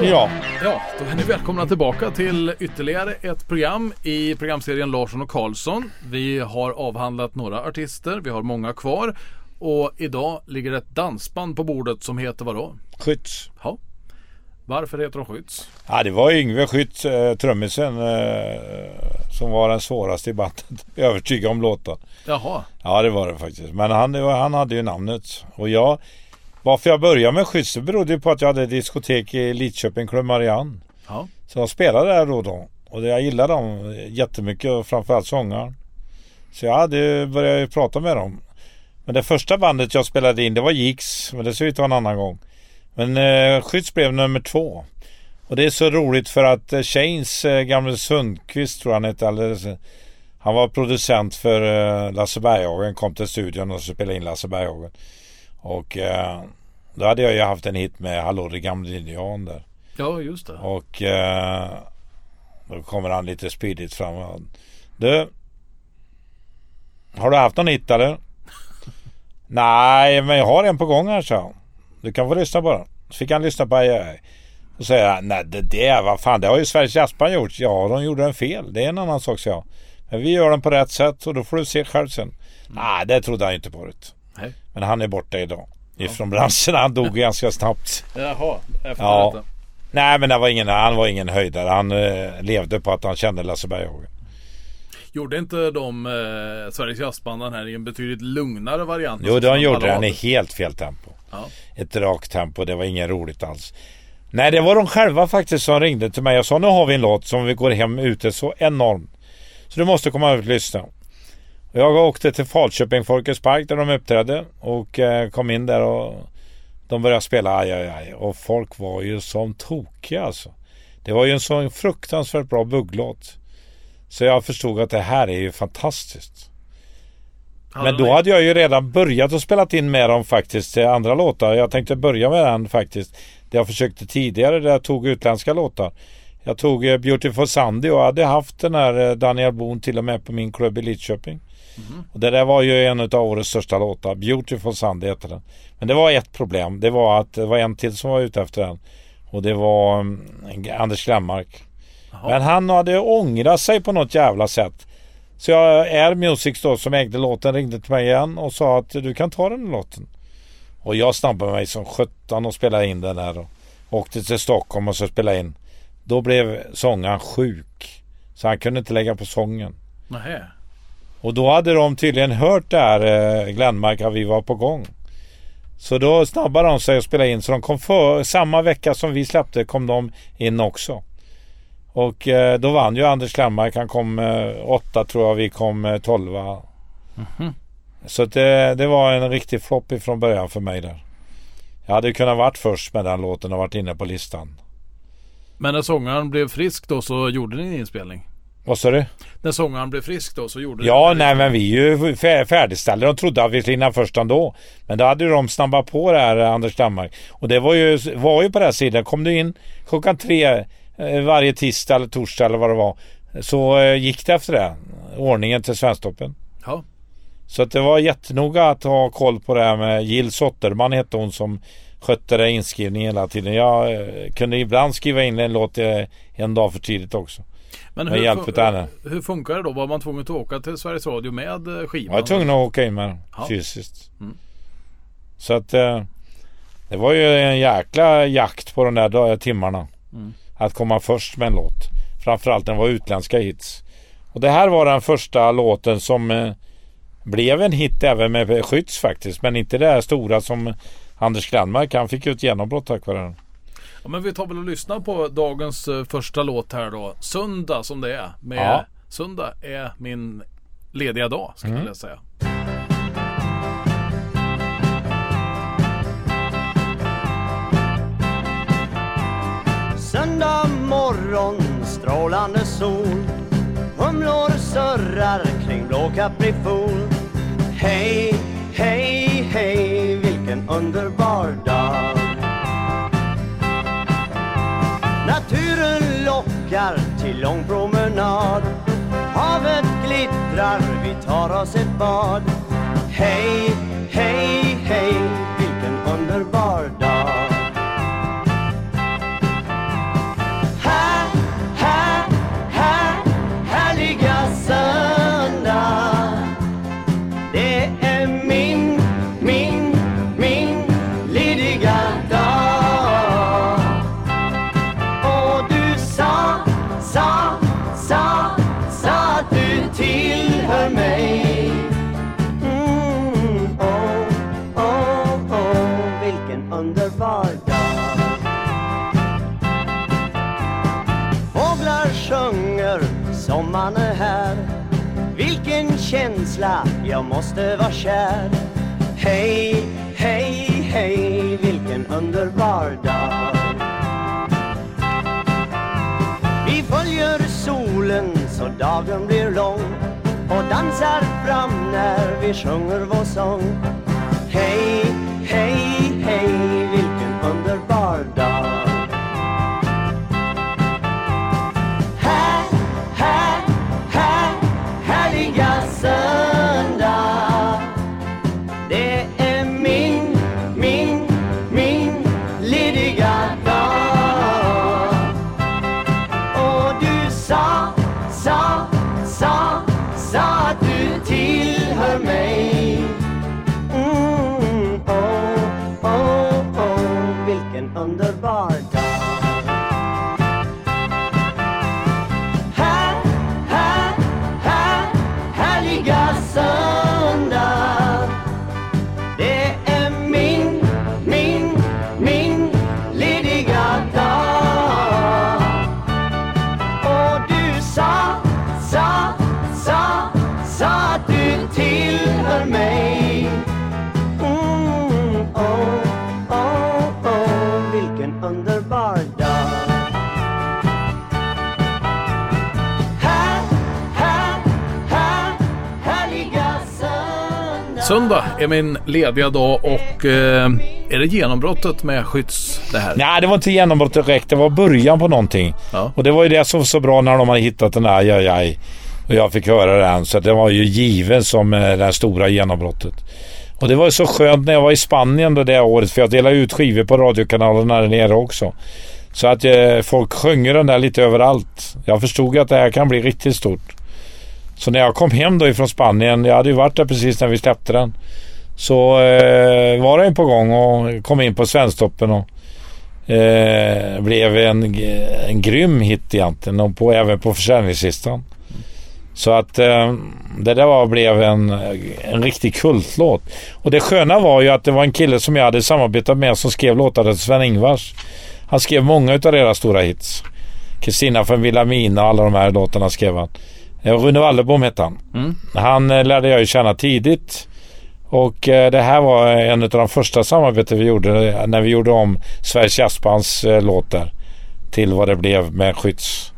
Då, Ja. ja, då är ni välkomna tillbaka till ytterligare ett program i programserien Larsson och Karlsson. Vi har avhandlat några artister, vi har många kvar. Och idag ligger ett dansband på bordet som heter vadå? Skytts. Ja. Varför heter de Skytts? Ja, det var Yngve Skytts, eh, trummisen, eh, som var den svåraste i bandet. Övertyga om låten. Jaha. Ja, det var det faktiskt. Men han, han hade ju namnet. Och jag, varför jag började med Skytts det berodde ju på att jag hade diskotek i Lidköping, Club Marianne. Ja. Så jag spelade där då och då. Och jag gillade dem jättemycket och framförallt sångaren. Så jag hade börjat ju prata med dem. Men det första bandet jag spelade in det var Jigs. Men det ser ut att vara en annan gång. Men eh, Skytts blev nummer två. Och det är så roligt för att eh, Shanes eh, gamle Sundqvist tror han hette alldeles. Han var producent för eh, Lasse Berghagen. Kom till studion och så spelade in Lasse Berghagen. Och eh, då hade jag ju haft en hit med Hallå det gamle indian där. Ja, just det. Och eh, då kommer han lite spydigt fram. Du. Har du haft någon hit eller? Nej, men jag har en på gång här så. han. Du kan få lyssna bara. Så fick han lyssna på Aj, aj, aj. Då säger han, nej det där, vad fan det har ju Sveriges Jazzband gjort. Ja, de gjorde den fel. Det är en annan sak, så jag. Men vi gör den på rätt sätt och då får du se själv sen. Nej, det trodde han inte på det. Men han är borta idag. Ifrån branschen. Han dog ganska snabbt. Jaha, efter Ja. detta. Nej men det var ingen, han var ingen höjdare. Han eh, levde på att han kände Lasse Berghagen. Gjorde inte de eh, Sveriges Jazzband den här i en betydligt lugnare variant? Jo en gjorde han i helt fel tempo. Ja. Ett rakt tempo. Det var inget roligt alls. Nej det var de själva faktiskt som ringde till mig och sa nu har vi en låt som vi går hem ute så enormt. Så du måste komma ut och lyssna. Jag åkte till Falköping Folkets Park där de uppträdde och eh, kom in där och de började spela aj, aj, aj. Och folk var ju som tokiga alltså. Det var ju en sån fruktansvärt bra bugglåt. Så jag förstod att det här är ju fantastiskt. Men då de- hade jag ju redan börjat och spelat in med dem faktiskt till andra låtar. Jag tänkte börja med den faktiskt. Det jag försökte tidigare där jag tog utländska låtar. Jag tog eh, Beautiful Sandy och hade haft den här eh, Daniel Boone till och med på min klubb i Lidköping. Och det där var ju en av årets största låtar. Beautiful Sandy heter den. Men det var ett problem. Det var att det var en till som var ute efter den. Och det var mm, Anders Glenmark. Men han hade ångrat sig på något jävla sätt. Så jag, Air Music då som ägde låten ringde till mig igen och sa att du kan ta den låten. Och jag snabbade mig som sjutton och spelade in den där. Och åkte till Stockholm och så spelade in. Då blev sångaren sjuk. Så han kunde inte lägga på sången. Nähä. Och då hade de tydligen hört det här eh, Glenmark att vi var på gång. Så då snabbade de sig att spela in. Så de kom för, samma vecka som vi släppte kom de in också. Och eh, då vann ju Anders Glenmark. Han kom eh, åtta tror jag. Vi kom tolva. Så att det, det var en riktig flopp ifrån början för mig där. Jag hade kunnat varit först med den låten och varit inne på listan. Men när sångaren blev frisk då så gjorde ni en inspelning? Vad sa du? När sångaren blev frisk då så gjorde Ja, en nej men vi är ju fär- färdigställda. De trodde att vi skulle hinna först ändå. Men då hade ju de snabbat på det här, Anders Danmark. Och det var ju, var ju på den här sidan. Kom du in klockan tre eh, varje tisdag eller torsdag eller vad det var. Så eh, gick det efter det. Ordningen till Svensktoppen. Ja. Så att det var jättenoga att ha koll på det här med Jill Sotterman hette hon som skötte det inskrivningen hela tiden. Jag eh, kunde ibland skriva in en låt en dag för tidigt också. Men Med hjälp fun- hur funkar det då? Var man tvungen att åka till Sveriges Radio med eh, skivan? Jag var tvungen att åka in med den fysiskt. Mm. Så att eh, det var ju en jäkla jakt på de där timmarna. Mm. Att komma först med en låt. Framförallt när det var utländska hits. Och det här var den första låten som eh, blev en hit även med Skytts faktiskt. Men inte det här stora som Anders Glenmark. Han fick ju ett genombrott tack vare den. Ja, men vi tar väl och lyssnar på dagens eh, första låt här då. Söndag som det är. Med Ja. Söndag är min lediga dag skulle Mm. jag säga. Söndag morgon, strålande sol Humlor surrar kring blå kaprifol Hej, hej, hej, vilken underbar dag Naturen lockar till lång promenad. Havet glittrar, vi tar oss ett bad. Hej, hej, måste vara kär. Hej, hej, hej, vilken underbar dag. Vi följer solen så dagen blir lång och dansar fram när vi sjunger vår sång. Hej, hej, är min lediga dag och eh, är det genombrottet med Skytts det här? Nej, det var inte genombrottet direkt. Det var början på någonting. Ja. Och det var ju det som var så bra när de hade hittat den där aj, aj. Och jag fick höra den. Så det var ju given som eh, det här stora genombrottet. Och det var ju så skönt när jag var i Spanien det året. För jag delade ut skivor på radiokanalerna där nere också. Så att eh, folk sjunger den där lite överallt. Jag förstod att det här kan bli riktigt stort. Så när jag kom hem då ifrån Spanien, jag hade ju varit där precis när vi släppte den. Så eh, var den på gång och kom in på Svensktoppen och eh, blev en, en grym hit egentligen och på, även på försäljningslistan. Så att eh, det där var, blev en, en riktig kultlåt. Och det sköna var ju att det var en kille som jag hade samarbetat med som skrev låtar till Sven-Ingvars. Han skrev många av deras stora hits. Kristina från Vilhelmina och alla de här låtarna skrev han. Eh, Rune Wallerbom hette han. Mm. Han eh, lärde jag ju känna tidigt. Och eh, det här var en av de första samarbeten vi gjorde när vi gjorde om Sveriges Jazzbands låtar till vad det blev med Skytts.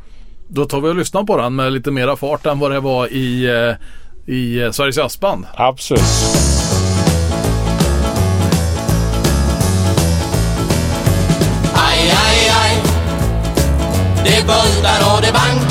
Då tar vi och lyssnar på den med lite mera fart än vad det var i, i Sveriges Jazzband. Absolut. Aj, aj, aj Det bultar och det bankar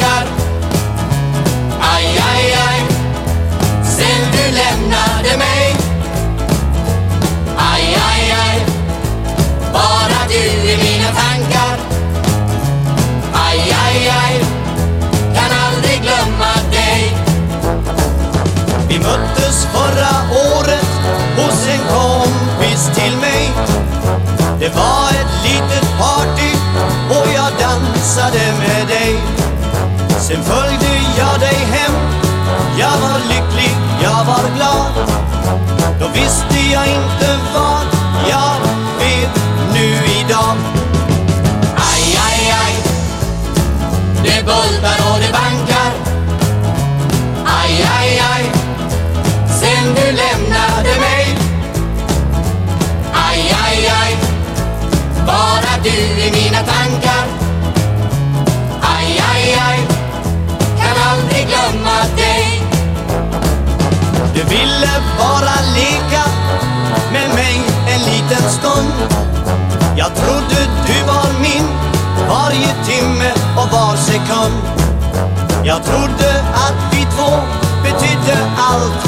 Det var ett litet party och jag dansade med dig. Sen följde jag dig hem. Jag var lycklig, jag var glad. Då visste jag inte vad ville bara leka med mig en liten stund. Jag trodde du var min varje timme och var sekund. Jag trodde att vi två betydde allt.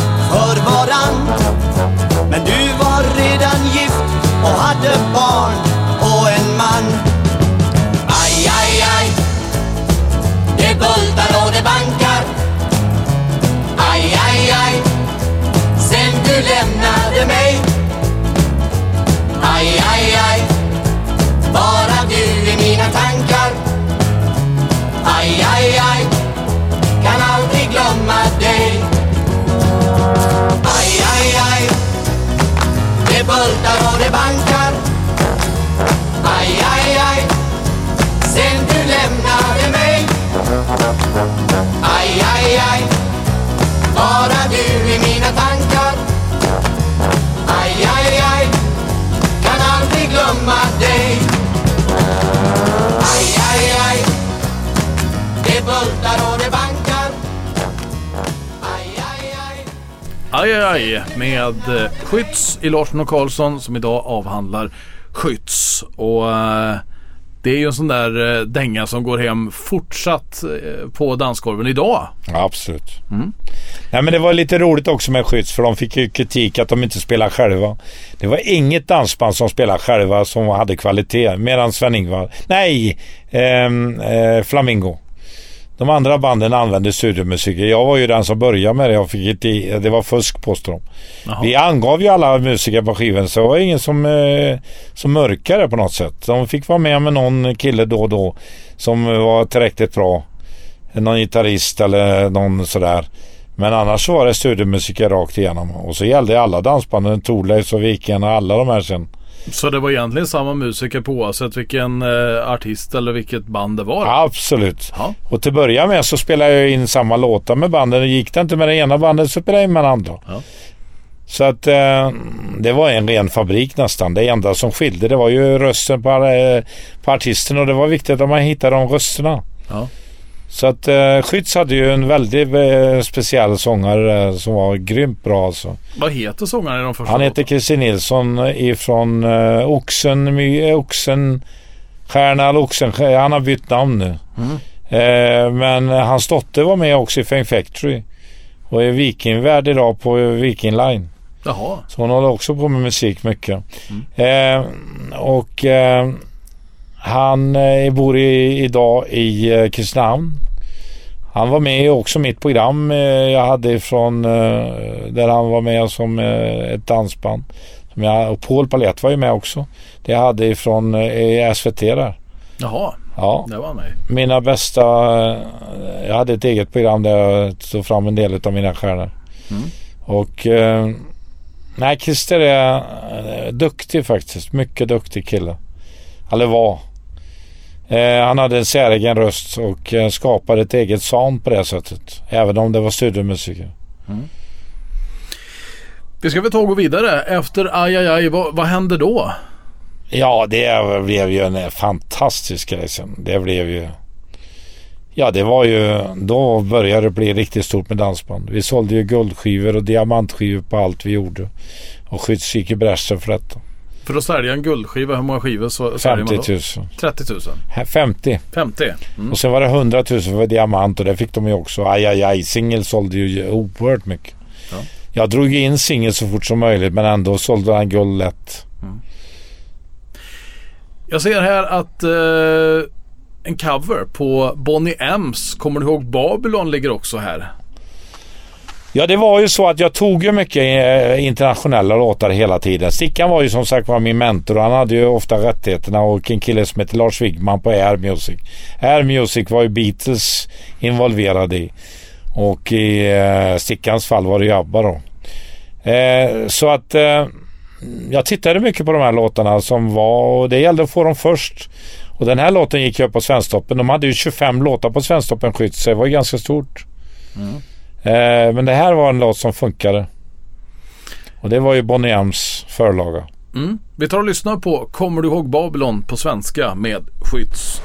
du lämnade mig. Aj, aj, aj. Bara du i mina tankar. Aj, aj, aj. Kan aldrig glömma dig. Aj, aj, aj. Det bultar och det bankar. Aj, aj, aj. Sen du lämnade mig. Aj, aj, aj. Bara du i mina tankar. Aj med eh, Skytts i Larsson och Karlsson som idag avhandlar Skytts. Och eh, det är ju en sån där eh, dänga som går hem fortsatt eh, på dansgolven idag. Ja, absolut. Nej, men det var lite roligt också med Skytts för de fick ju kritik att de inte spelar själva. Det var inget dansband som spelade själva som hade kvalitet. Medan Sven-Ingvar, nej, ehm, eh, Flamingo. De andra banden använde studiomusik. Jag var ju den som började med det. Jag fick inte, det var fusk påstår de. Vi angav ju alla musiker på skivan så det var ingen som, eh, som mörkade på något sätt. De fick vara med med någon kille då och då som var tillräckligt bra. Någon gitarrist eller någon sådär. Men annars var det studiomusiker rakt igenom. Och så gällde alla dansbanden, Thorleifs och Viken och alla de här sen. Så det var egentligen samma musiker på oavsett vilken eh, artist eller vilket band det var? Absolut. Ja. Och till att börja med så spelade jag in samma låtar med banden. Gick det inte med det ena bandet så spelade jag in med det andra. Ja. Så att eh, det var en ren fabrik nästan. Det enda som skilde det var ju rösten på, eh, på artisten och det var viktigt att man hittade de rösterna. Ja. Så att eh, Skytts hade ju en väldigt eh, speciell sångare eh, som var grymt bra alltså. Vad heter sångaren i de första Han heter? Christer Nilsson ifrån eh, Oxen, My- eh, Oxen, Stjärna eller Oxen, han har bytt namn nu. Mm. Eh, men hans dotter var med också i Fame Factory och är vikingvärd idag på Viking Line. Jaha. Så hon håller också på med musik mycket. Eh, och eh, han eh, bor i, idag i eh, Kristinehamn. Han var med också i mitt program eh, jag hade från eh, där han var med som eh, ett dansband. Som jag, och Paul Palett var ju med också. Det jag hade ifrån eh, SVT där. Jaha, Ja, det var mig. mina bästa... Jag hade ett eget program där jag tog fram en del av mina stjärnor. Mm. Och... Nej, Christer är duktig faktiskt. Mycket duktig kille. Eller var. Eh, han hade en säregen röst och eh, skapade ett eget sound på det sättet. Även om det var studiomusiker. Vi ska väl ta och gå vidare. Efter aj, aj, aj, vad, vad hände då? Ja, det blev ju en fantastisk grej sen. Det blev ju... Ja, det var ju... Då började det bli riktigt stort med dansband. Vi sålde ju guldskivor och diamantskivor på allt vi gjorde. Och Skytts gick i bräschen för detta. För att sälja en guldskiva, hur många skivor så säljer man 50 då? 000. 30 000. Här, 50. 50. Mm. Och sen var det 100 000 för diamant och det fick de ju också. Aj, aj, aj. Singel sålde ju oerhört mycket. Ja. Jag drog in singel så fort som möjligt men ändå sålde han guld lätt. Jag ser här att eh, en cover på Bonnie M's Kommer du ihåg Babylon ligger också här. Ja, det var ju så att jag tog ju mycket eh, internationella låtar hela tiden. Stickan var ju som sagt var min mentor och han hade ju ofta rättigheterna och en kille som hette Lars Wigman på Air Music. Air Music var ju Beatles involverade i. Och i eh, Stickans fall var det ju ABBA då. Eh, så att eh, jag tittade mycket på de här låtarna som var och det gällde att få dem först. Och den här låten gick ju upp på Svensktoppen. De hade ju 25 låtar på Svensktoppen-skytt så det var ju ganska stort. Mm. Eh, men det här var en låt som funkade. Och det var ju Bonnie M's förlaga. Mm. Vi tar och lyssnar på Kommer du ihåg Babylon på svenska med Skytts.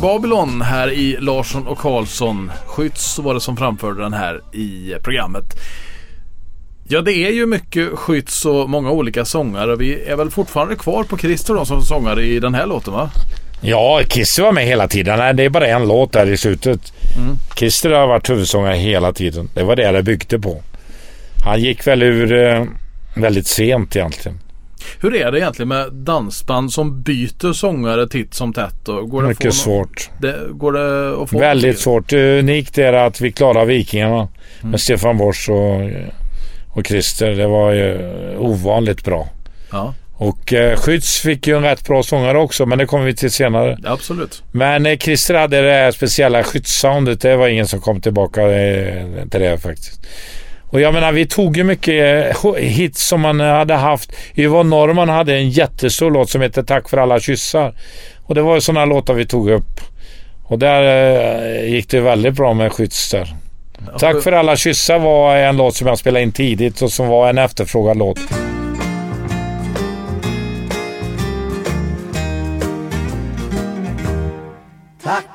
Babylon här i Larsson och Karlsson? Skytts var det som framförde den här i programmet. Ja, det är ju mycket Skytts och många olika sångare. Vi är väl fortfarande kvar på Christer då som sångare i den här låten va? Ja, Christer var med hela tiden. Nej, det är bara en låt där i slutet. Christer har varit huvudsångare hela tiden. Det var det det byggde på. Han gick väl ur eh, väldigt sent egentligen. Hur är det egentligen med dansband som byter sångare titt som tätt? Går det Mycket nå- svårt. Det, går det att få Väldigt svårt. Unikt är det att vi klarade Vikingarna Mm. med Stefan Borsch och, och Christer. Det var ju ovanligt bra. Ja, Och eh, Skydds fick ju en rätt bra sångare också, men det kommer vi till senare. absolut. Men eh, Christer hade det här speciella skyddssoundet. Det var ingen som kom tillbaka eh, till det faktiskt. Och jag menar, vi tog ju mycket eh, hits som man hade haft. Yvonne Norrman hade en jättestor låt som heter Tack för alla kyssar. Och det var ju sådana låtar vi tog upp. Och där eh, gick det väldigt bra med Skydds där. Tack för alla kyssar var en låt som jag spelade in tidigt och som var en efterfrågad låt. Tack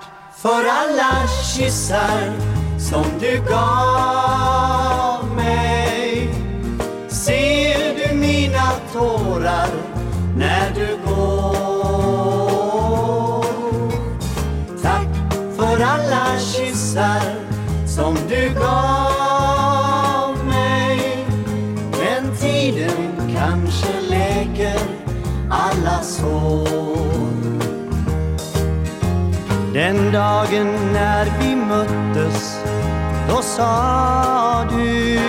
för alla kyssar som du gav tårar när du går. Tack för alla kyssar som du gav mig. Men tiden kanske läker alla sår. Den dagen när vi möttes, då sa du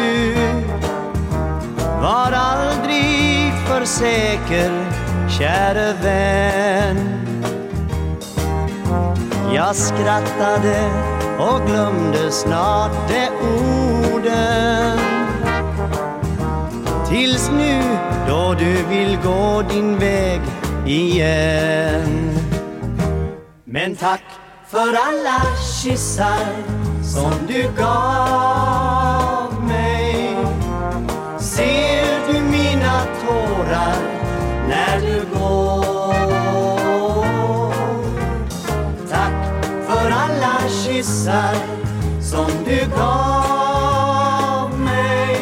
Var för säker, käre vän. Jag skrattade och glömde snart de orden. Tills nu då du vill gå din väg igen. Men tack för alla kyssar som du gav mig. Ser tårar när du går. Tack för alla kyssar som du gav mig.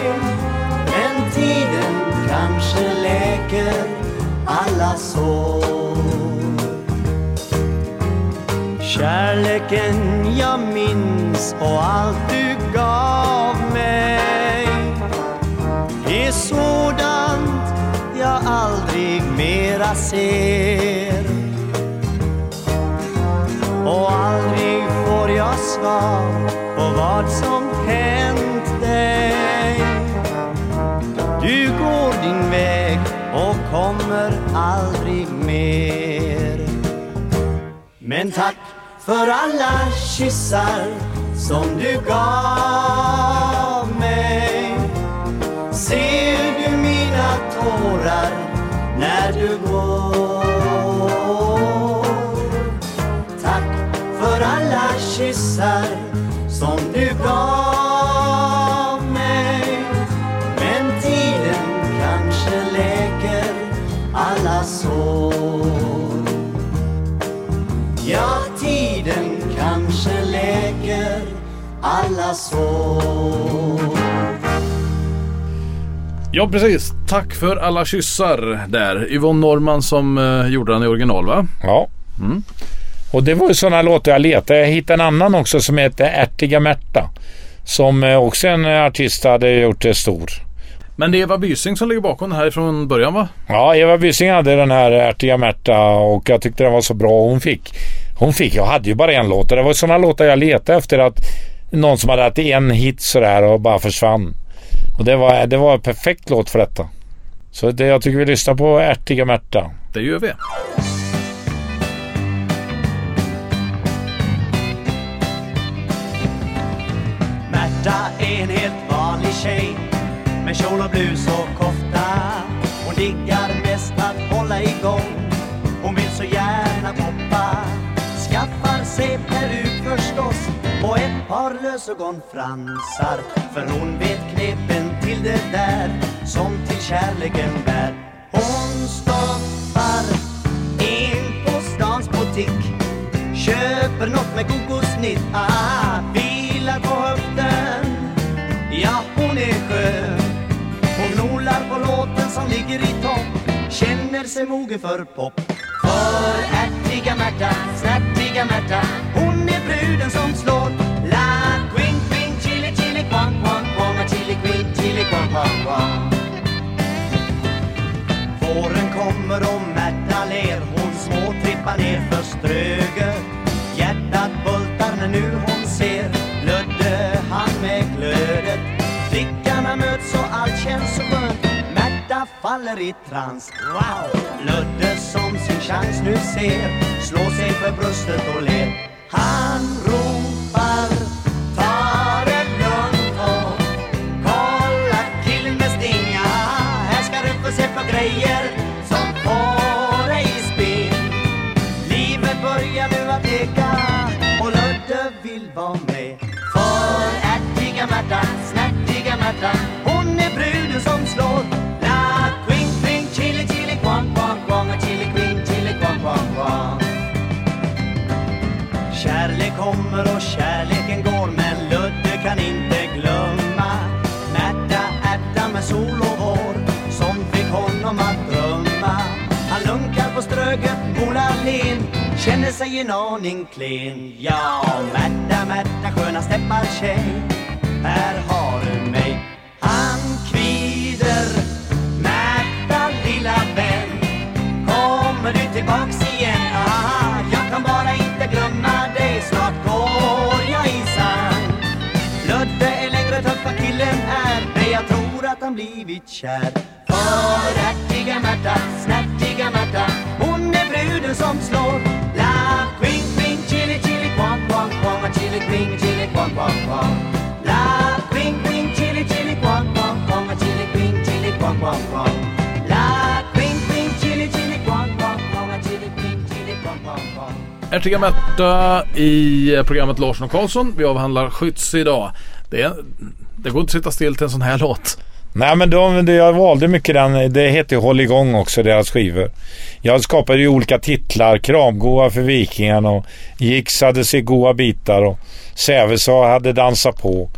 Men tiden kanske läker alla sår. Kärleken jag minns och allt du gav mig är sådan ser. Och aldrig får jag svar på vad som hänt dig. Du går din väg och kommer aldrig mer. Men tack för alla kyssar som du gav mig. Ser du mina tårar? När du går. Tack för alla kyssar som du gav mig. Men tiden kanske läker alla sår. Ja, tiden kanske läker alla sår. Ja precis, tack för alla kyssar där. Yvonne Norman som eh, gjorde den i original va? Ja. Och det var ju sådana låtar jag letade. Jag hittade en annan också som heter Ärtiga Märta. Som eh, också en artist hade gjort det stor. Men det är Eva Bysing som ligger bakom den här från början va? Ja, Eva Bysing hade den här Ärtiga Märta och jag tyckte den var så bra. Hon fick, hon fick, jag hade ju bara en låt och det var sådana låtar jag letade efter att någon som hade haft en hit sådär och bara försvann. Och det var, det var en perfekt låt för detta. Så det, jag tycker vi lyssnar på Ärtiga Märta. Det gör vi. Märta är en helt vanlig tjej med kjol och blus och kofta. Hon diggar mest att hålla igång. Hon vill så gärna poppa. Skaffar sig peruk förstås och ett har lösögonfransar. För hon vet knepen till det där som till kärleken bär. Hon stoppar in på stans butik Köper något med kokosnitt, ah, vilar på höften Ja, hon är skön Hon gnolar på låten som ligger i topp Känner sig mogen för pop För ärtiga Märta, snärtiga Märta Hon är bruden som slår La queen, queen, chili, chili, quang, quang, quang Chili queen, chili, quang, quang, quang. Våren kommer och Märta ler Hon småtrippar ner för Ströget Hjärtat bultar när nu hon ser Lödde han med glödet. Flickarna möts och allt känns så skönt Märta faller i trans. Wow! Lödde som sin chans nu ser Slår sig för bröstet och ler. Han ropar få sig en aning klen. Ja, Märta, Märta sköna steppartjej här har du mig. Han kvider Märta lilla vän. Kommer du tillbaks igen? Aha, jag kan bara inte glömma dig. Snart går jag i sand Ludde är längre tuffa killen är. Men jag tror att han blivit kär. För ärtiga Märta, quang chili, queen, chili, quang, La queen, queen, chili, chili, quang, quang, quang A chili, queen, chili, quang, quang, quang La queen, queen, chili, chili, quang, quang, quang A chili, queen, chili, quang, quang, quang Ärtiga Märta i programmet Larsson och Karlsson. Vi avhandlar Skytts idag. Det, det går inte att sitta still till en sån här låt. Nej men de, jag valde mycket den. Det heter ju Håll igång också, deras skivor. Jag skapade ju olika titlar. Kramgoa för Vikingen och Gix hade sig goa bitar och Säveså hade dansat på.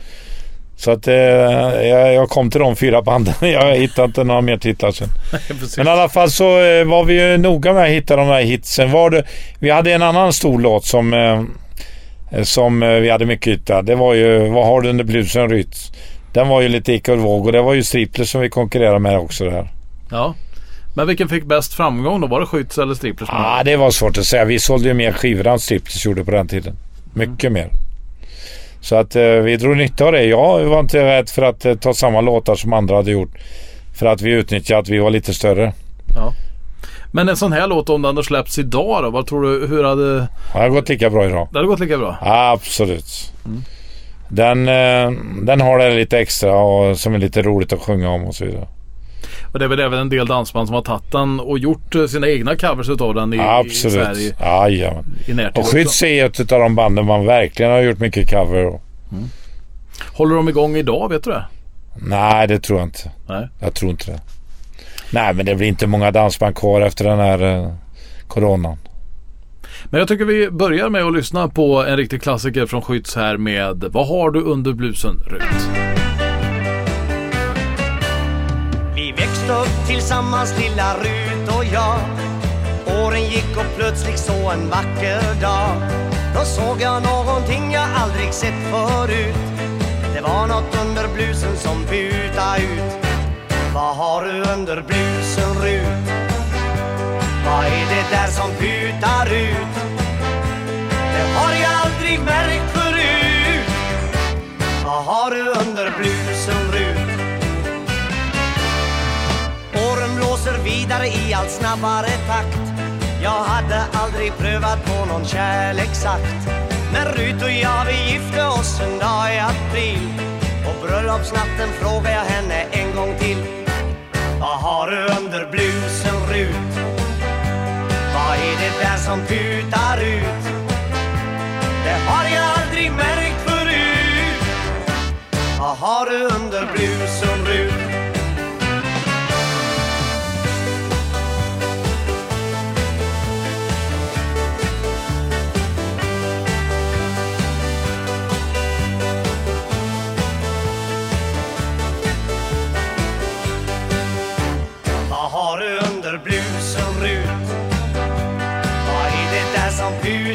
Så att eh, jag, jag kom till de fyra banden. jag hittade inte några mer titlar sen. Men i alla fall så eh, var vi ju noga med att hitta de här hitsen. Var det, vi hade en annan stor låt som, eh, som eh, vi hade mycket utav. Det var ju Vad har du under blusen rytts? Den var ju lite ekolvåg och det var ju Stripler som vi konkurrerade med också där. Ja. Men vilken fick bäst framgång då? Var det Skytts eller Striplers? Ah, det var svårt att säga. Vi sålde ju mer skivor än Striplers gjorde på den tiden. Mycket mer. Så att eh, vi drog nytta av det. Jag var inte rädd för att eh, ta samma låtar som andra hade gjort. För att vi utnyttjade att vi var lite större. Ja. Men en sån här låt om den hade släppts idag då? Vad tror du? Hur hade... Det har gått lika bra idag. Det hade gått lika bra? Absolut. Den, eh, den har det lite extra och som är lite roligt att sjunga om och så vidare. Och det är väl även en del dansband som har tagit den och gjort eh, sina egna covers utav den i, Absolut. i, Jajamän. i närtid Och. Skydds är ett av de banden man verkligen har gjort mycket cover och, Håller de igång idag? Vet du det? Nej, det tror jag inte. Nej. Jag tror inte det. Nej, men det blir inte många dansband kvar efter den här eh, coronan. Men jag tycker vi börjar med att lyssna på en riktig klassiker från Skytts här med Vad har du under blusen Rut? Vi växte upp tillsammans lilla Rut och jag Åren gick och plötsligt så en vacker dag Då såg jag någonting jag aldrig sett förut Det var något under blusen som buta ut Vad har du under blusen Rut? Vad är det där som putar ut? Det har jag aldrig märkt förut Vad har du under blusen Rut? Åren blåser vidare i allt snabbare takt Jag hade aldrig prövat på någon kärleksakt När Rut och jag vi gifte oss en dag i april På bröllopsnatten frågade jag henne en gång till Vad har du under blusen Rut? Är det där som putar ut? Det har jag aldrig märkt förut Vad har du under blusen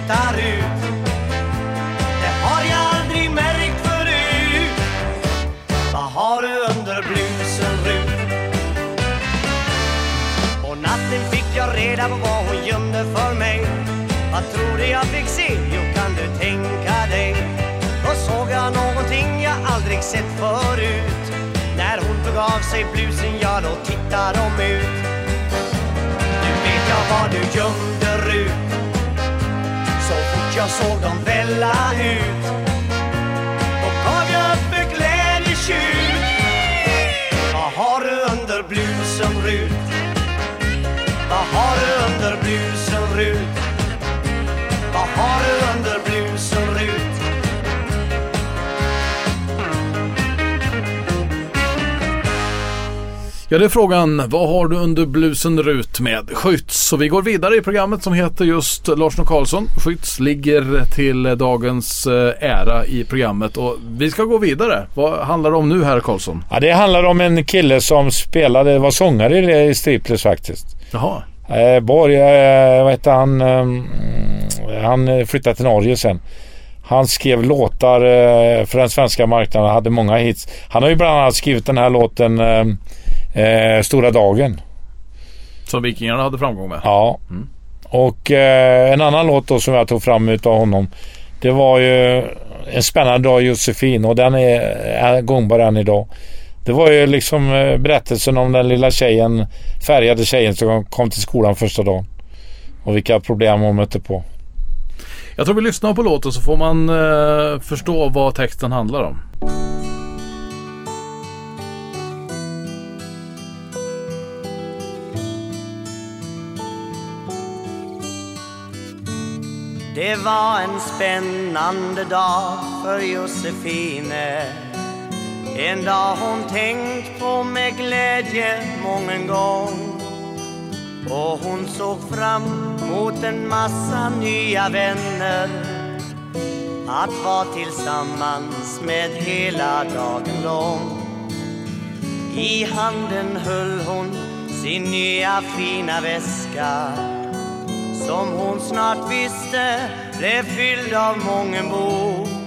sprutar ut? Det har jag aldrig märkt förut Vad har du under blusen Rut? På natten fick jag reda på vad hon gömde för mig Vad tror du jag fick se? Jo, kan du tänka dig? Då såg jag någonting jag aldrig sett förut När hon tog av sig blusen, ja då tittade de ut Nu vet jag vad du gömde jag såg dem välla ut Då gav jag upp ett glädjetjut Vad har du under blusen Rut? Vad har du under blusen Rut? Vad har du under Ja, det är frågan. Vad har du under blusen Rut med Skytts? Så vi går vidare i programmet som heter just Larsson och Karlsson. Skytts ligger till dagens eh, ära i programmet och vi ska gå vidare. Vad handlar det om nu herr Karlsson? Ja, det handlar om en kille som spelade, var sångare i- Striplers faktiskt. Jaha. Eh, Borg, eh, vad heter han? Han flyttade till Norge sen. Han skrev låtar för den svenska marknaden, hade många hits. Han har ju bland annat skrivit den här låten eh, Stora dagen. Som Vikingarna hade framgång med. Ja. Och eh, en annan låt då som jag tog fram utav honom. Det var ju En spännande dag Josefin och den är, är gångbar än idag. Det var ju liksom eh, berättelsen om den lilla tjejen, färgade tjejen som kom till skolan första dagen. Och vilka problem hon mötte på. Jag tror vi lyssnar på låten så får man eh, förstå vad texten handlar om. Det var en spännande dag för Josefine. En dag hon tänkt på med glädje mången gång. Och hon såg fram mot en massa nya vänner. Att vara tillsammans med hela dagen lång. I handen höll hon sin nya fina väska som hon snart visste blev fylld av mången bok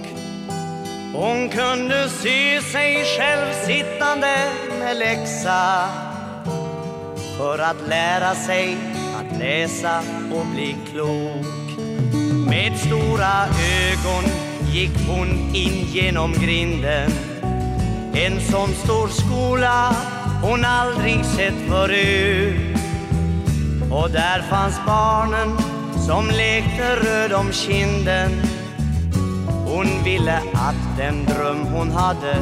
Hon kunde se sig själv sittande med läxa för att lära sig att läsa och bli klok. Med stora ögon gick hon in genom grinden. En sån stor skola hon aldrig sett förut. Och där fanns barnen som lekte röd om kinden. Hon ville att den dröm hon hade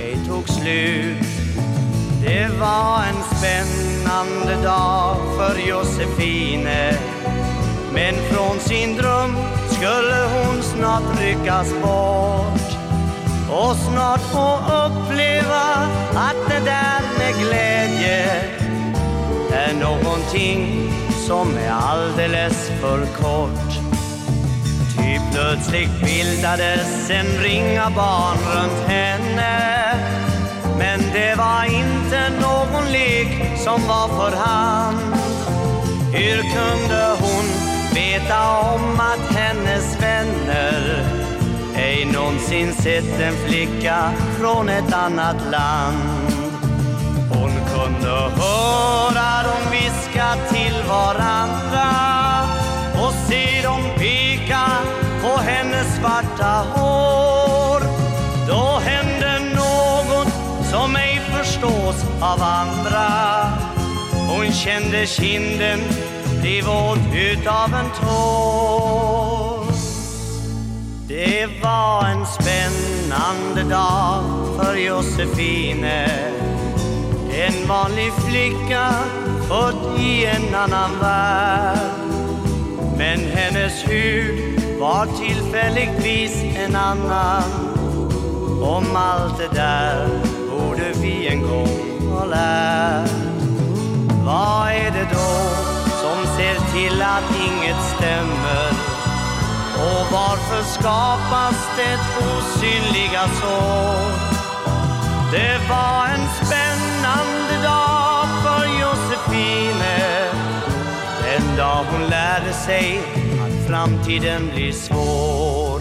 ej tog slut. Det var en spännande dag för Josefine. Men från sin dröm skulle hon snart ryckas bort. Och snart få uppleva att det där med glädje är någonting som är alldeles för kort. Ty plötsligt bildades en ring av barn runt henne men det var inte någon lek som var för hand. Hur kunde hon veta om att hennes vänner ej någonsin sett en flicka från ett annat land? Kunde höra dem viska till varandra och se dem peka på hennes svarta hår. Då hände något som ej förstås av andra. Hon kände kinden bli våt utav en tår. Det var en spännande dag för Josefine en vanlig flicka född i en annan värld Men hennes hud var tillfälligtvis en annan Om allt det där borde vi en gång ha lärt Vad är det då som ser till att inget stämmer? Och varför skapas det osynliga så? Det var en spännande dag för Josefine. Den dag hon lärde sig att framtiden blir svår.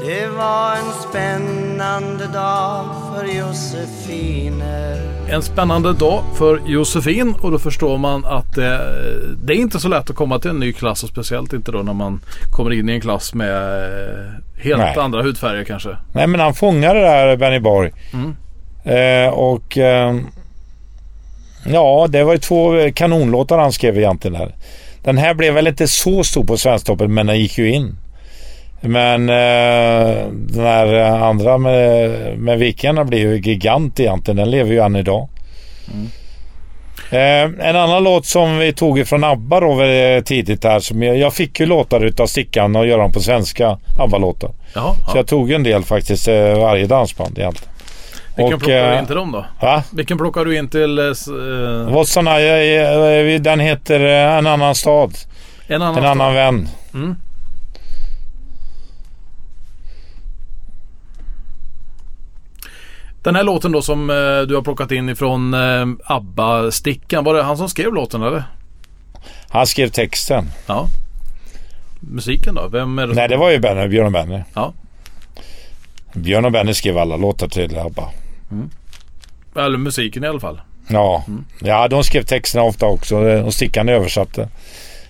Det var en spännande dag för Josefine En spännande dag för Josefin och då förstår man att det, det är inte så lätt att komma till en ny klass och speciellt inte då när man kommer in i en klass med eh, helt Nej. andra hudfärger kanske. Nej men han fångade det där Benny Borg. Mm. Eh, och eh, ja, det var ju två kanonlåtar han skrev egentligen här. Den här blev väl inte så stor på Svensktoppen men den gick ju in. Men eh, den här andra med, med Vikingarna blev ju gigant egentligen. Den lever ju än idag. Eh, en annan låt som vi tog ifrån ABBA då eh, tidigt här. Som jag, jag fick ju låtar utav Stickan och göra dem på svenska ABBA-låtar. Jaha, Så ja. jag tog en del faktiskt, eh, varje dansband egentligen. Vilken och, plockar du eh, in till dem då? Va? Vilken plockar du in till eh, s- eh, den heter En annan stad. en annan? En annan vän. Mm. Den här låten då som eh, du har plockat in ifrån eh, ABBA-stickan. Var det han som skrev låten eller? Han skrev texten. Ja. Musiken då? Vem är det? Nej, det var ju Benny, Björn och Benny. Ja. Björn och Benny skrev alla låtar till ABBA. Eller musiken i alla fall. Ja. ja, de skrev texterna ofta också. Och Stickan översatte.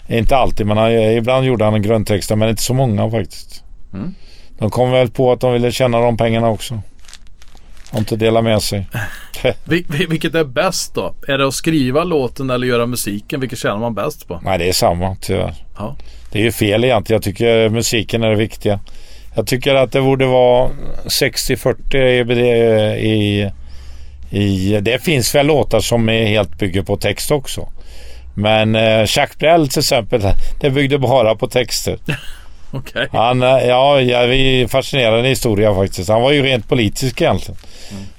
Inte alltid, men han, ibland gjorde han grundtexter. Men inte så många faktiskt. Mm. De kom väl på att de ville tjäna de pengarna också. Och inte dela med sig. Vil- vil- vilket är bäst då? Är det att skriva låten eller göra musiken? Vilket tjänar man bäst på? Nej, det är samma tyvärr. Ja. Det är ju fel egentligen. Jag tycker musiken är det viktiga. Jag tycker att det borde vara 60-40 i, i, i... Det finns väl låtar som är helt bygger på text också. Men eh, Jacques Brel till exempel, det byggde bara på texter. Okej. Han, eh, ja, ja, fascinerande historia faktiskt. Han var ju rent politisk egentligen.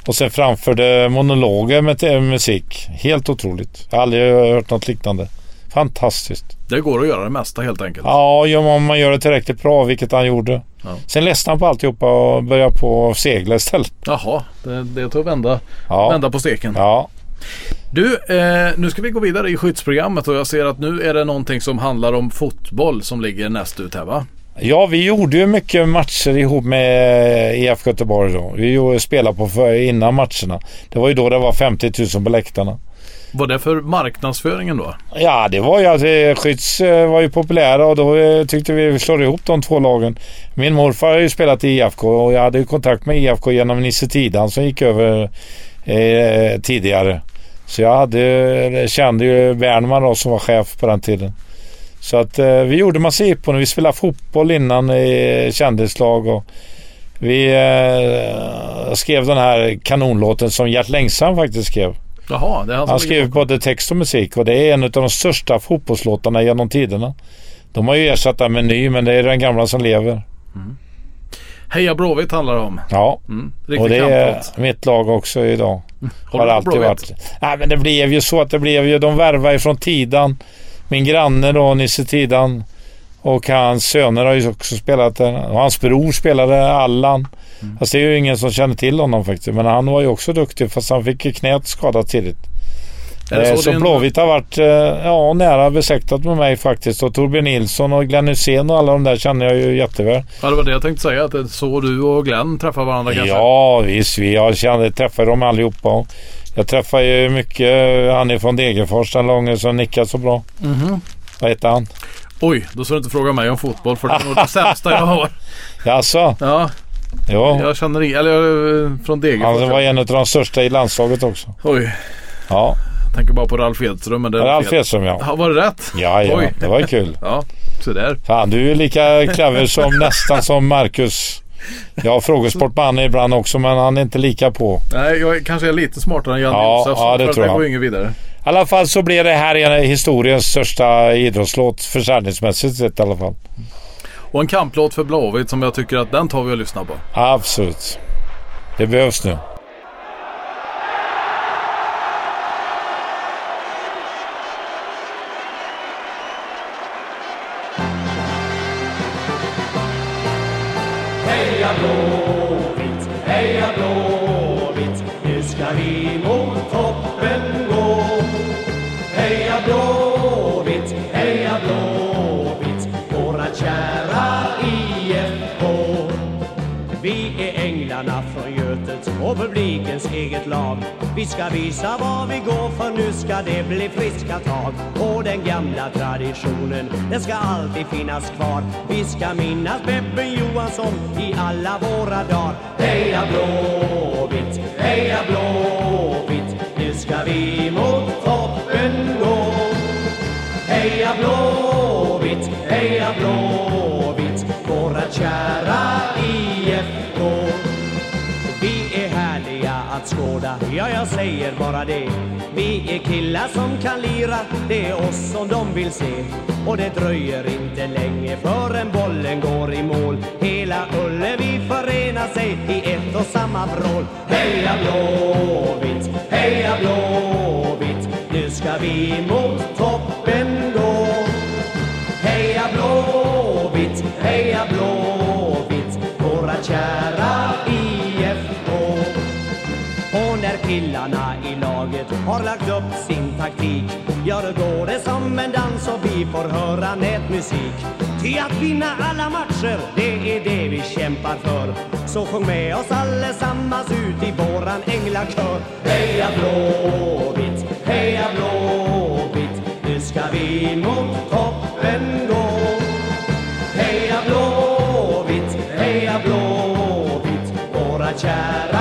Och sen framförde monologer med musik. Helt otroligt. Jag har aldrig hört något liknande. Fantastiskt. Det går att göra det mesta helt enkelt. Ja, ja, om man gör det tillräckligt bra, vilket han gjorde. Ja. Sen ledsnade han på alltihopa och började på segla istället. Jaha, det, det tog vända, Ja, vända på steken. ja. Du, eh, nu ska vi gå vidare i skyddsprogrammet och jag ser att nu är det någonting som handlar om fotboll som ligger näst ut här va? Ja, vi gjorde ju mycket matcher ihop med IFK Göteborg då. Vi spelade på för, innan matcherna. Det var ju då det var 50 000 på läktarna. Vad det för marknadsföringen då? Ja, det var ju att eh, Skytts eh, var ju populära och då eh, tyckte vi vi slår ihop de två lagen. Min morfar har ju spelat i IFK och jag hade ju kontakt med IFK genom Nisse Tidan som gick över eh, tidigare. Så jag hade, kände ju Bernman då som var chef på den tiden. Så att eh, vi gjorde massa jippon. Vi spelade fotboll innan i kändislag och vi eh, skrev den här kanonlåten som Gert Längsan faktiskt skrev. Jaha, det är han Han skrev både text och musik och det är en av de största fotbollslåtarna genom tiderna. De har ju ersatt den med ny men det är den gamla som lever. Heja Blåvitt handlar det om. Ja, Mm. och det är kamplåt. mitt lag också idag. Håller har alltid varit. Nej men det blev ju så att det blev ju, de värvade ifrån Tidan. Min granne då, Nisse Tidan. Och hans söner har ju också spelat där. Och hans bror spelade Allan. Mm. Fast det är ju ingen som känner till honom faktiskt. Men han var ju också duktig fast han fick ju knät skadat tidigt. Eh, så Så, Blåvitt har varit eh, ja, nära besläktat med mig faktiskt. Och Torbjörn Nilsson och Glenn Hysén och alla de där känner jag ju jätteväl. Ja, det var det jag tänkte säga. Att så du och Glenn träffar varandra kanske? Ja visst, vi jag kände, träffade dem allihopa. Jag träffar ju mycket eh, han är från Degerfors, den långe som nickar så bra. Mhm. Vad heter han? Oj, då ska du inte fråga mig om fotboll för det är nog det sämsta jag har. Jaså? Ja, Jo. jag känner i, eller jag är från Degerfors. Han var en av de största i landslaget också. Oj, Ja, jag tänker bara på Ralf Edström. Men det är Ralf. Edström ja. Ja, var det rätt? Ja, ja, Oj. det var ju kul. Ja, så där. Fan, du är lika clever som nästan som Marcus. Jag har frågesport med han ibland också, men han är inte lika på. Nej, jag kanske är lite smartare än Janne Ja, Josefsson. ja, det tror jag. går inget vidare. I alla fall så blir det här en historiens största idrottslåt försäljningsmässigt sett i alla fall. Och en kamplåt för Blåvitt som jag tycker att den tar vi och lyssnar på. Absolut. Det behövs nu. Publikens eget lag. Vi ska visa var vi går för nu ska det bli friska tag. Och den gamla traditionen, den ska alltid finnas kvar. Vi ska minnas Beppe Johansson i alla våra dagar. Heja Blå! Bara det. Vi är killar som kan lira, det är oss som de vill se. Och det dröjer inte länge förrän bollen går i mål. Hela Ullevi förenar sig i ett och samma vrål. Heja Blåvitt, heja Blåvitt, nu ska vi mot toppen gå. Heja Blåvitt, heja Blåvitt, killarna i laget har lagt upp sin taktik. Ja, då går det som en dans och vi får höra nätmusik. Ty att vinna alla matcher, det är det vi kämpar för. Så sjung med oss allesammans ut i våran änglakör. Heja Blåvitt, heja Blåvitt Nu ska vi mot toppen gå. Heja Blåvitt, heja Blåvitt Våra kära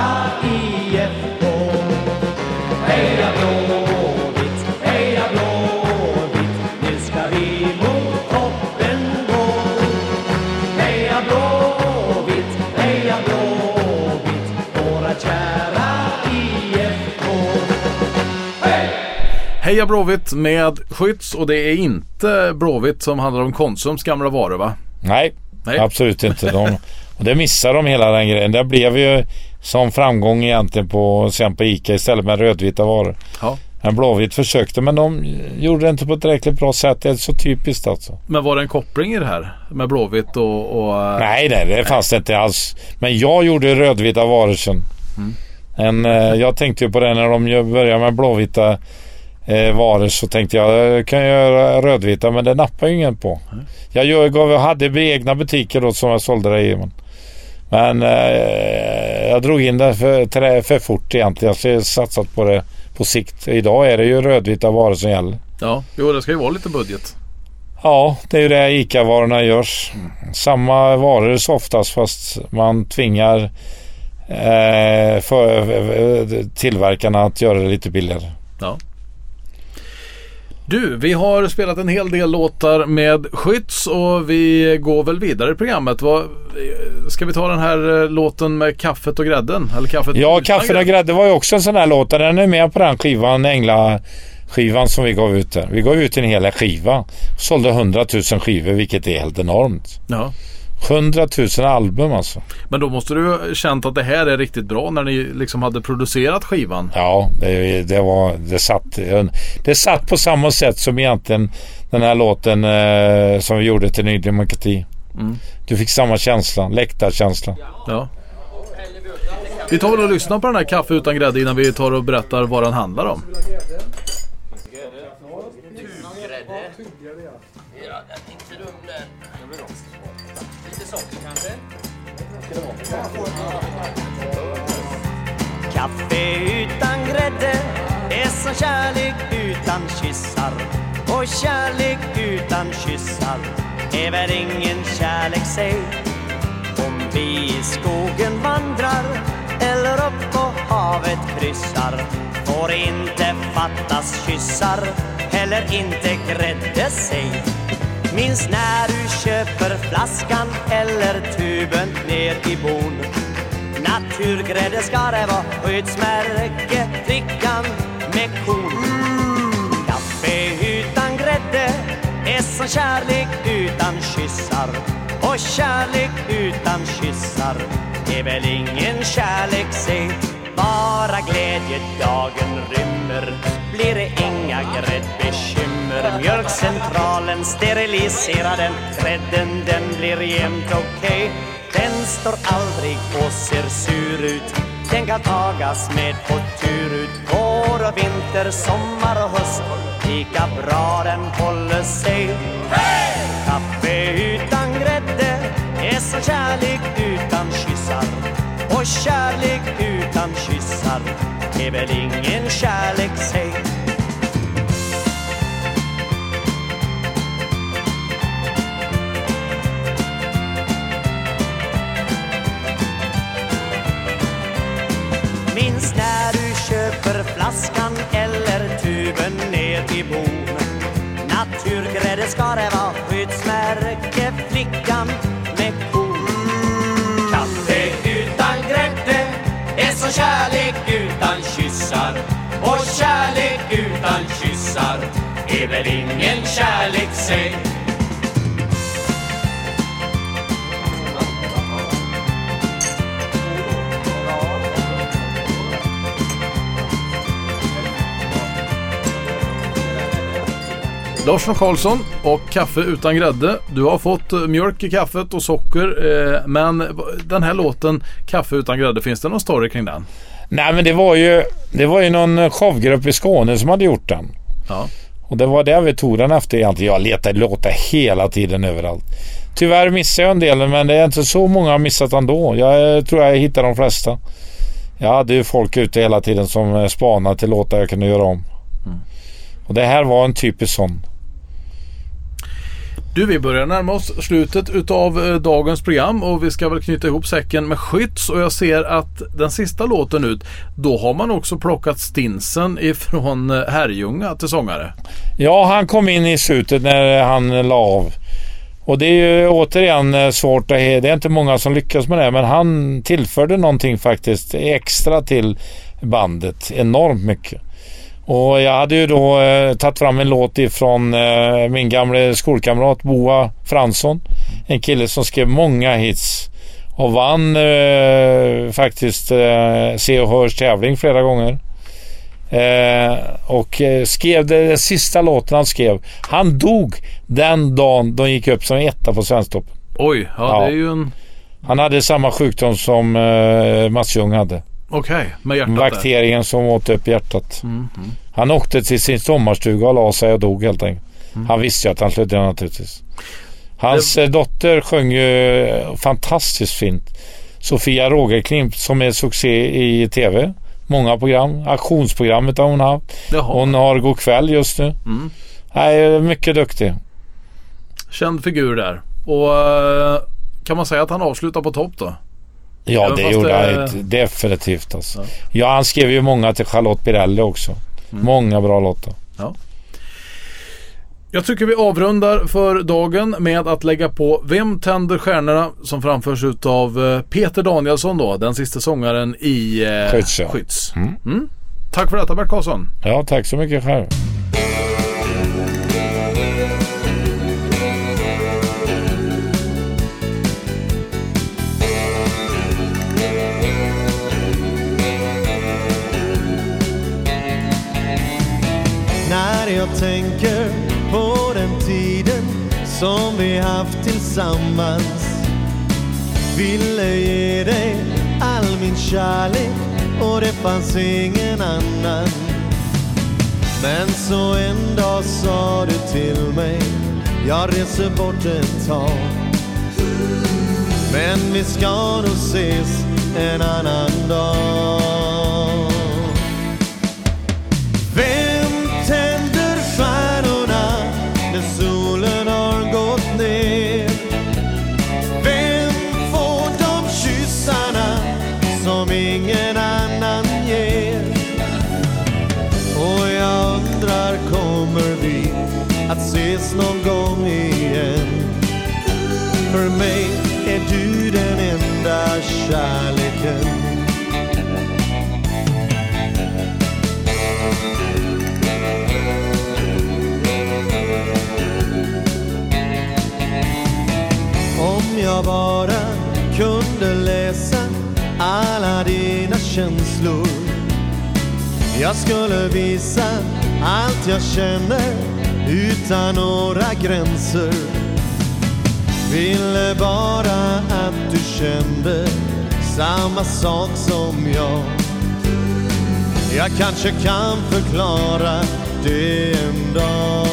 Heja Blåvitt med Skytts och det är inte Blåvitt som handlar om Konsums gamla varor va? Nej, Nej. absolut inte. De, och det missar de hela den grejen. Det blev ju som framgång egentligen på, sen på ICA istället med rödvita varor. Ja. Men Blåvitt försökte men de gjorde det inte på ett tillräckligt bra sätt. Det är så typiskt alltså. Men var det en koppling i det här med Blåvitt och... och eh, Nej, nej, det fanns det inte alls. Men jag gjorde rödvita varor sen. En, eh, jag tänkte ju på det när de började med blåvita eh, varor så tänkte jag jag kan göra rödvita men det nappade ju ingen på. Jag, gör, gav, jag hade egna butiker då som jag sålde det i. Men, men eh, jag drog in det för, för fort egentligen. Jag skulle satsat på det på sikt. Idag är det ju rödvita varor som gäller. Ja, jo det ska ju vara lite budget. Ja, det är ju det ICA-varorna görs. Samma varor så oftast fast man tvingar eh, för, eh, tillverkarna att göra det lite billigare. Ja. Du, vi har spelat en hel del låtar med Skytts och vi går väl vidare i programmet. Vad, ska vi ta den här eh, låten med kaffet och grädden? Eller kaffet Ja, utan Kaffen och grädde var ju också en sån här låt. Den är med på den skivan, Ängla-skivan som vi gav ut där. Vi gav ut en hel skiva. Sålde 100 000 skivor, vilket är helt enormt. Ja. 100 000 album alltså. Men då måste du ha känt att det här är riktigt bra när ni liksom hade producerat skivan. Ja, det, det var... Det satt, det satt på samma sätt som egentligen den här låten eh, som vi gjorde till Ny Demokrati. Mm. Du fick samma känsla, läktarkänsla. Ja. Vi tar väl och lyssnar på den här kaffe utan grädde innan vi tar och berättar vad den handlar om. Kaffe utan grädde är som kärlek utan kyssar. Och kärlek utan kyssar är väl ingen kärlek säg. Om vi i skogen vandrar eller upp på havet kryssar Får inte fattas kyssar heller inte grädde säg. Minns när du köper flaskan eller tuben ner i bon. Naturgrädde ska det vara, skyddsmärke, drickan med kon. Kaffe utan grädde är som kärlek utan kyssar. Och kärlek utan kyssar är väl ingen kärlek, se. Bara glädjedagen rymmer blir det inga gräddbekymmer. Mjölkcentralen steriliserar den, grädden den blir jämt okej. Den står aldrig och ser sur ut. Den kan tagas med på tur ut. Vår och vinter, sommar och höst. Lika bra den håller sig. Kaffe utan grädde är som kärlek utan kyssar. Och kärlek utan kyssar är väl ingen kärlek, är väl ingen kärlek, säg Larsson Karlsson och kaffe utan grädde. Du har fått eh, mjölk i kaffet och socker. Eh, men den här låten Kaffe utan grädde, finns det någon story kring den? Nej men det var ju, det var ju någon showgrupp i Skåne som hade gjort den. Ja. Och det var där vi tog den efter egentligen. Jag letade låtar hela tiden överallt. Tyvärr missade jag en del men det är inte så många har missat ändå. Jag tror jag hittade de flesta. Jag hade ju folk ute hela tiden som spanade till låtar jag kunde göra om. Och det här var en typisk sån. Du, vi börjar närma oss slutet utav eh, dagens program och vi ska väl knyta ihop säcken med Skytts och jag ser att den sista låten ut, då har man också plockat Stinsen ifrån eh, Herrljunga till sångare. Ja, han kom in i slutet när han la av. Och det är ju återigen eh, svårt att... Det är inte många som lyckas med det, men han tillförde någonting faktiskt extra till bandet. Enormt mycket. Och jag hade ju då eh, tagit fram en låt ifrån eh, min gamla skolkamrat Boa Fransson. En kille som skrev många hits. Och vann eh, faktiskt eh, Se och Hörs tävling flera gånger. Eh, och eh, skrev det, den sista låten han skrev. Han dog den dagen de gick upp som etta på Svensktoppen. Oj, ja, Ja. det är ju en... Han hade samma sjukdom som eh, Mats Ljung hade. Okej, med hjärtat där. Bakterien som åt upp hjärtat. Mm. Han åkte till sin sommarstuga och la sig och dog helt enkelt. Mm. Han visste ju att han skulle dö naturligtvis. Hans eh, dotter sjöng ju eh, fantastiskt fint. Sofia Rogerklimp som är succé i tv. Många program. Auktionsprogrammet har hon haft. Jaha. Hon har God kväll just nu. Mm. Nej, mycket duktig. Känd figur där. Och eh, kan man säga att han avslutar på topp då? Ja, det gjorde det- han ett- definitivt alltså. Ja. Ja. han skrev ju många till Charlotte Birelli också. Mm. Många bra låtar. Jag tycker vi avrundar för dagen med att lägga på Vem tänder stjärnorna som framförs utav eh, Peter Danielsson då, den sista sångaren i eh, ja. Skytts. Mm. Mm. Tack för detta Bert Karlsson. Ja, tack så mycket själv. Jag tänker på den tiden som vi haft tillsammans. Ville ge dig all min kärlek och det fanns ingen annan. Men så en dag sa du till mig Jag reser bort ett tag. Men vi ska nog ses en annan dag. För mig är du den enda kärleken. Om jag bara kunde läsa alla dina känslor. Jag skulle visa allt jag känner utan några gränser. Ville bara att du kände samma sak som jag. Jag kanske kan förklara det en dag.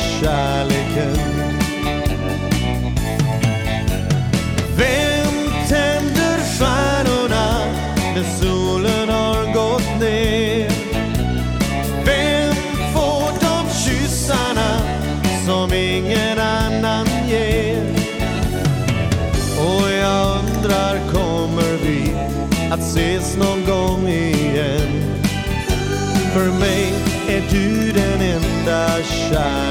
Kärleken Vem tänder stjärnorna när solen har gått ner? Vem får de kyssarna som ingen annan ger? Och jag undrar, kommer vi att ses någon gång igen? För mig är du den enda kärleken